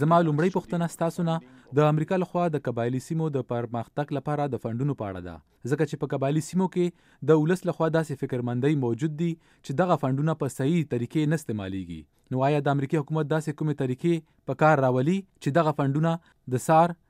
زما لومړۍ پوښتنه ستاسو نه د امریکا له خوا د قبایلي سیمو د پرمختګ لپاره د فنډونو په اړه ده، ځکه چې په قبایلي سیمو کې د ولس له خوا داسې فکر مندۍ موجود دي چې دغه فنډونه په صحیح طریقې نه استعمالیږي، نو آیا د امریکې حکومت داسې کومې طریقې په کار راولي چې دغه فنډونه د څار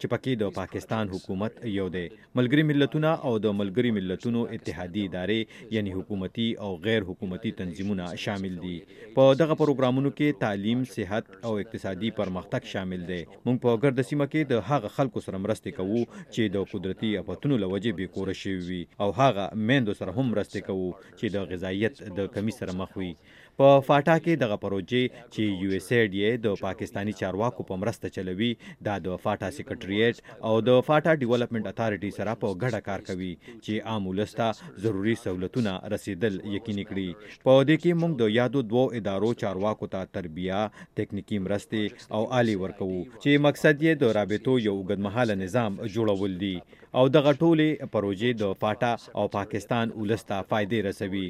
چې پکې د پاکستان حکومت یو دی ملګری ملتونه او د ملګری ملتونو اتحادي ادارې یعنی حکومتي او غیر حکومتي تنظیمونه شامل دي په دغه پروګرامونو کې تعلیم صحت او اقتصادي پرمختګ شامل دی موږ په ګرد سیمه کې د هغه خلکو سره مرستې کوو چې د قدرتي افتونو لوجې به کور شوی وي او هغه میندو سره هم مرستې کوو چې د غذایت د کمی سره مخ وي په فاټا کې دغه پروژې چې یو ایس ایډ یې د پاکستاني چارواکو په مرسته چلوي دا د فاټا سیکرټریټ او د فاټا ډیولپمنټ اتارټي سره په ګډه کار کوي چې عام ولس ته ضروري سهولتونه رسیدل یقیني کړي په دې کې موږ د یادو دوو ادارو چارواکو ته تربیه تکنیکی مرستې او آلې ورکوو چې مقصد یې د رابطو یو اوږدمهاله نظام جوړول دي او دغه ټولې پروژې د فاټا او پاکستان ولس ته فایدې رسوي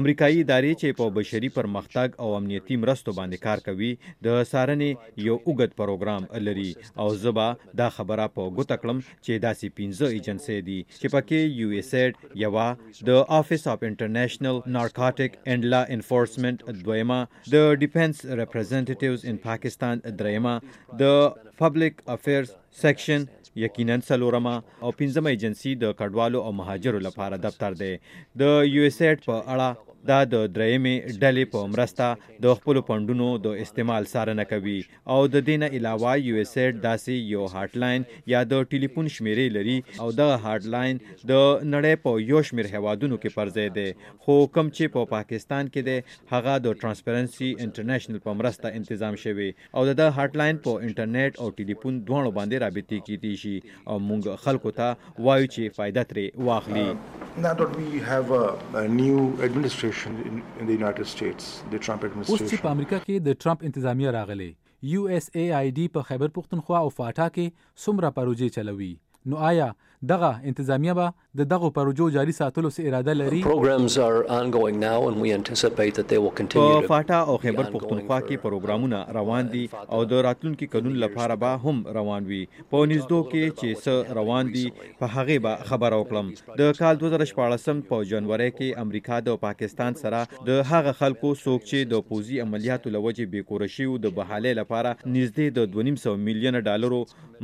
امریکايي ادارې چې په بشري پرمختګ او امنیتي مرستو باندې کار کوي د څارنې یو اوږد پروګرام لري او زه به دا خبره په ګوته کړم چې داسې پنځه ایجنسۍ دي چې پکې یو ایس ایډ یوه د آفس آف انټرنیشنل نارکاټیک اینډ لا انفورسمنټ دویمه د ډیفنس ریپریزنټیټیوز ان پاکستان دریمه د پبلک افیرز سیکشن یقینا څلورمه او پنځمه ایجنسی د کډوالو او مهاجرو لپاره دفتر دی د یو اس ایډ په اړه دا د درېیمې ډلې په مرسته د خپل پندونو د استعمال څارنه کوي او د دې نه علاوه یو اس ایډ داسې یو هاټ لاین یا د ټلیفون شمیرې لري او دغه هاټ لاین د نړۍ په یو شمیر هوادونو کې پر ځای دی خو کم چې په پاکستان کې دی هغه د ترانسپیرنسي انټرنیشنل په مرسته تنظیم شوی او د ده هاټ لاین په انټرنیټ او ټیلیفون دواړو باندې رابطې کیدی شي او مونږ خلکو ته وایو چې فایده ترې واخلي. اوس چې په امریکا کې د ټرمپ انتظامیه راغلې، یو ایس ای آی ډي په خیبر پښتونخوا او فاټا کې څومره پروژې چلوي، نو آیا دغه انتظامیه به د دغو پروژو جاري ساتلو څه اراده لري؟ په فاټا او خېبر پښتونخوا کې پروګرامونه روان دي او د راتلونکي کلونو لپاره به هم روان وي. په نږدو کې چې څه روان دي په هغې به خبره وکړم. د کال دوه زره شپاړس په جنورۍ کې امریکا د پاکستان سره د هغه خلکو څوک چې د پوځي عملیاتو له وجې بې کوره شوي د بحالۍ لپاره نږدې د دوه نیم سوه میلیونه ډالرو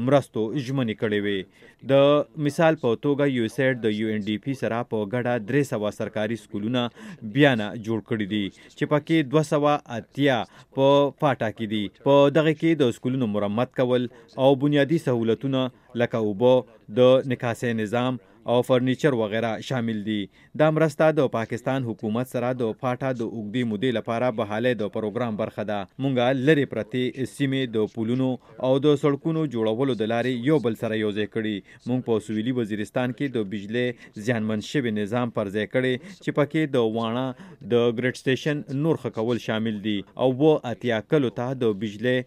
مرستو ژمنې کړې وې. د مثال په توګه یو سیټ د یو ان ډي پی سره په ګډه درې سوه سرکاري سکولونه بیانه جوړ کړي دي چې پکې دوه سوه اتیا په پاټا کې دي په دغه کې د سکولونو مرمت کول او بنیادي سهولتونه لکه اوبه د نکاسۍ نظام او فرنیچر وغیره شامل دي دا مرسته د پاکستان حکومت سره د فاټا د اوږدې مودې لپاره بحالۍ د پروګرام برخه ده. مونږ لرې پرتې سیمې د پلونو او د سړکونو جوړولو د لارې یو بل سره یوځای کړي. مونږ په سویلي وزیرستان کې د بجلۍ زیانمن شوی نظام پرځای کړی چې پکې د واڼه د ګرډ سټیشن نور ښه کول شامل دي او اووه اتیا کلو ته د بجلۍ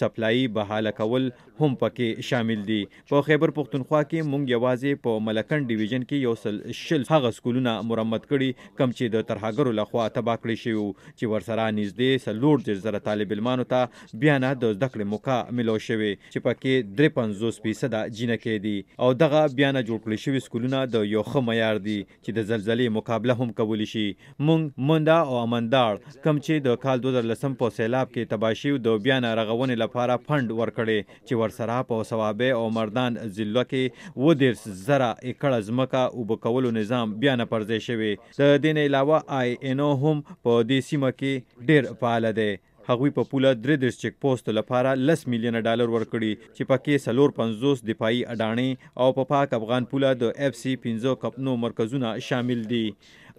سپلایي بحاله کول هم پکې شامل دي. په خیبر پښتونخوا کې مونږ یوازې په ملکنډ ډیویژن کې یو سل شل هغه سکولونه مرمت کړي کم چې د ترهګرو لخوا تباه کړی شوي وو چې ورسره نږدې څلور دېرش زره طالب علمانو ته بیا نه د زده کړې موقع ملو شوې چې پکې درې پنځوس فیصده جینکې دي او دغه بیا نه جوړ کړی شوي سکولونه د یو ښه معیار دي چې د زلزلې مقابله هم کولی شي مونږ مندا او امنداړ کم چې د کال 2010 په سیلاب کې تباه شیو د بیا نه رغونې لپاره فنډ ورکړي چې ورسره په صوابه او مردان ضلعه کې و دیرس زره ایکړه ځمکه اوبه کولو نظام بیا نه پرځای شوی د دې نه علاوه آی ان او هم په دې سیمه کې ډیر فعال دی هغوی په پوله درې دېرش چیک پوسټو لپاره لس میلیونه ډالر ورکړي چې پکې څلور پنځوس دفاعي اډاڼې او په پاک افغان پوله د اېف سي پنځه کپنو مرکزونه شامل دي.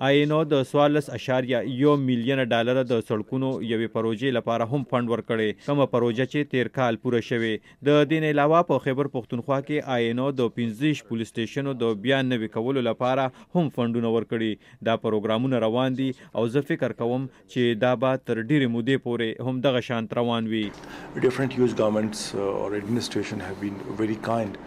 آیینو د څوارلس اعشاریه یو میلیونه ډالر د سړکونو یوې پروژې لپاره هم فنډ ورکړی، کومه پروژه چې تېر کال پوره شوې. د دې نه علاوه په خېبر پښتونخوا کې آیینو د پنځویشت پولیس سټېشنو د بیا نوي کولو لپاره هم فنډونه ورکړي. دا پروګرامونه روان دي او زه فکر کوم چې دا به تر ډېرې مودې پورې هم دغه شانت روان وي. Different US governments or administration have been very kind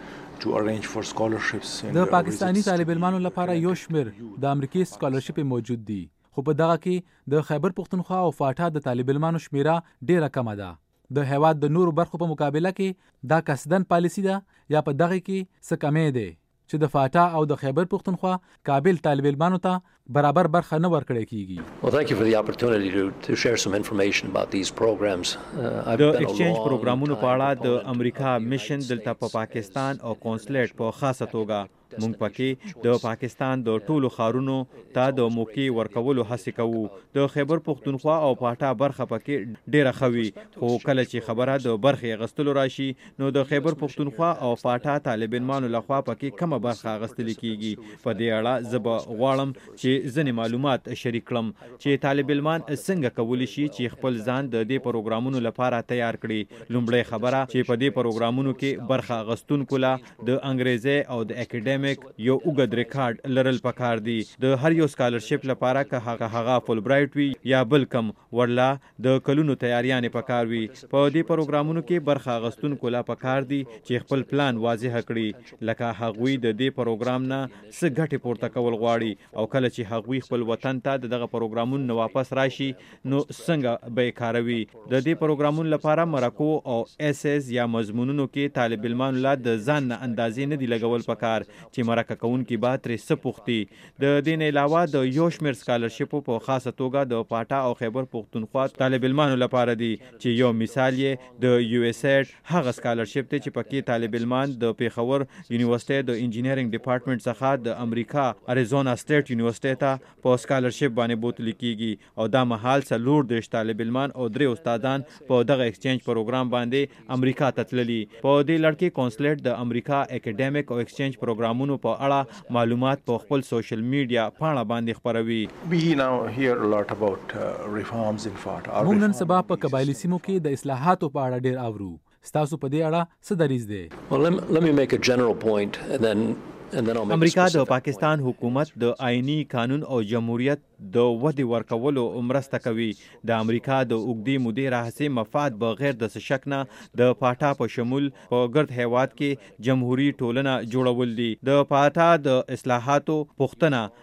to arrange for scholarships and visits to the. د پاکستاني طالبعلمانو لپاره يو شمېر د امريکې سکالرشپې موجود دي، خو په دغه کې د خيبرپښتونخوا او فاټا د طالبعلمانو شمېره ډېره کمه ده. د هیواد د نورو برخو په مقابله کې دا قصدن پالیسي ده یا په دغه کې څه کمی دی چې د فاټا او د خیبر پښتونخوا کابل طالب علمانو ته برابر برخه نه ورکړی کیږي Well, thank you for the opportunity to, to share some information about these programs. Uh, د ایکسچینج پروګرامونو په اړه د امریکا میشن دلته په پاکستان او کونسلیټ په خاصه توګه موږ پکې د پاکستان د ټولو ښارونو ته د موقع ورکولو هڅې کوو د خیبر پښتونخوا او پاټا برخه پکې ډیره ښه وي خو کله چې خبره د برخې اغستلو راشي نو د خیبر پښتونخوا او پاټا طالبانو لخوا پکې کمه برخه اغستل کیږي په دې اړه زه به غواړم چې ځنې معلومات شریک کړم چې طالبان څنګه کولی شي چې خپل ځان د دې پروګرامونو لپاره تیار کړي لومړی خبره چې په دې پروګرامونو کې برخه اغستونکو لا د انګریزی او د اکیډمیک یو اوږد ریکارډ لرل پکار دی د هر یو سکالرشپ لپاره که هغه هغه فولبرایټ وی یا بل کوم وړلا د کلونو تیاریانې پکار وی په دی پروګرامونو کی برخه اغستونکو لا پکار دی چی خپل پلان واضح کړی لکه هغوی د دی پروګرام نه څه ګټی پورته کول غواړی او کله چی هغوی خپل وطن ته د دغه پروګرامون نه واپس راشی نو څنګه به یې کاروي د دې پروګرامونو لپاره مرکو او ایسیز یا مضمونونو کې طالب علمانو لا د ځان نه اندازې نه دي لګول پکار چې مرکه کوونکي به ترې څه پوښتي د دې نه علاوه د یو شمېر سکالرشپو په خاصه توګه د پاټا او خیبر پښتونخوا طالب علمانو لپاره دي چې یو مثال یې د یو ایس ایډ هغه سکالرشپ دی چې پکې طالب علمان د پېښور یونیورسټۍ د انجینرینګ ډیپارټمنټ څخه د امریکا اریزونا سټیټ یونیورسټۍ ته په سکالرشیپ باندې بوتلي کیږي او دا مهال څلور دېرش طالب علمان او درې استادان په دغه ایکسچینج پروګرام باندې امریکا ته تللي. په دې لړ کې کونسلیټ د امریکا اکیډیمک او ایکسچینج پروګرامونو په اړه معلومات په خپل سوشل میډیا پاڼه باندې خپروي. موږ نن سبا په قبایلي سیمو کې د اصلاحاتو په اړه ډېر اورو. ستاسو په دې اړه څه دریځ دی؟ امریکا د پاکستان حکومت د آئینی قانون او جمهوریت د ودې ورکولو مرسته کوي. د امریکا د اوږدې مودې راهسې مفاد بغیر د څه شک نه د فاټا په شمول په ګرد هیواد کې جمهوري ټولنه جوړول دي. د فاټا د اصلاحاتو پوښتنه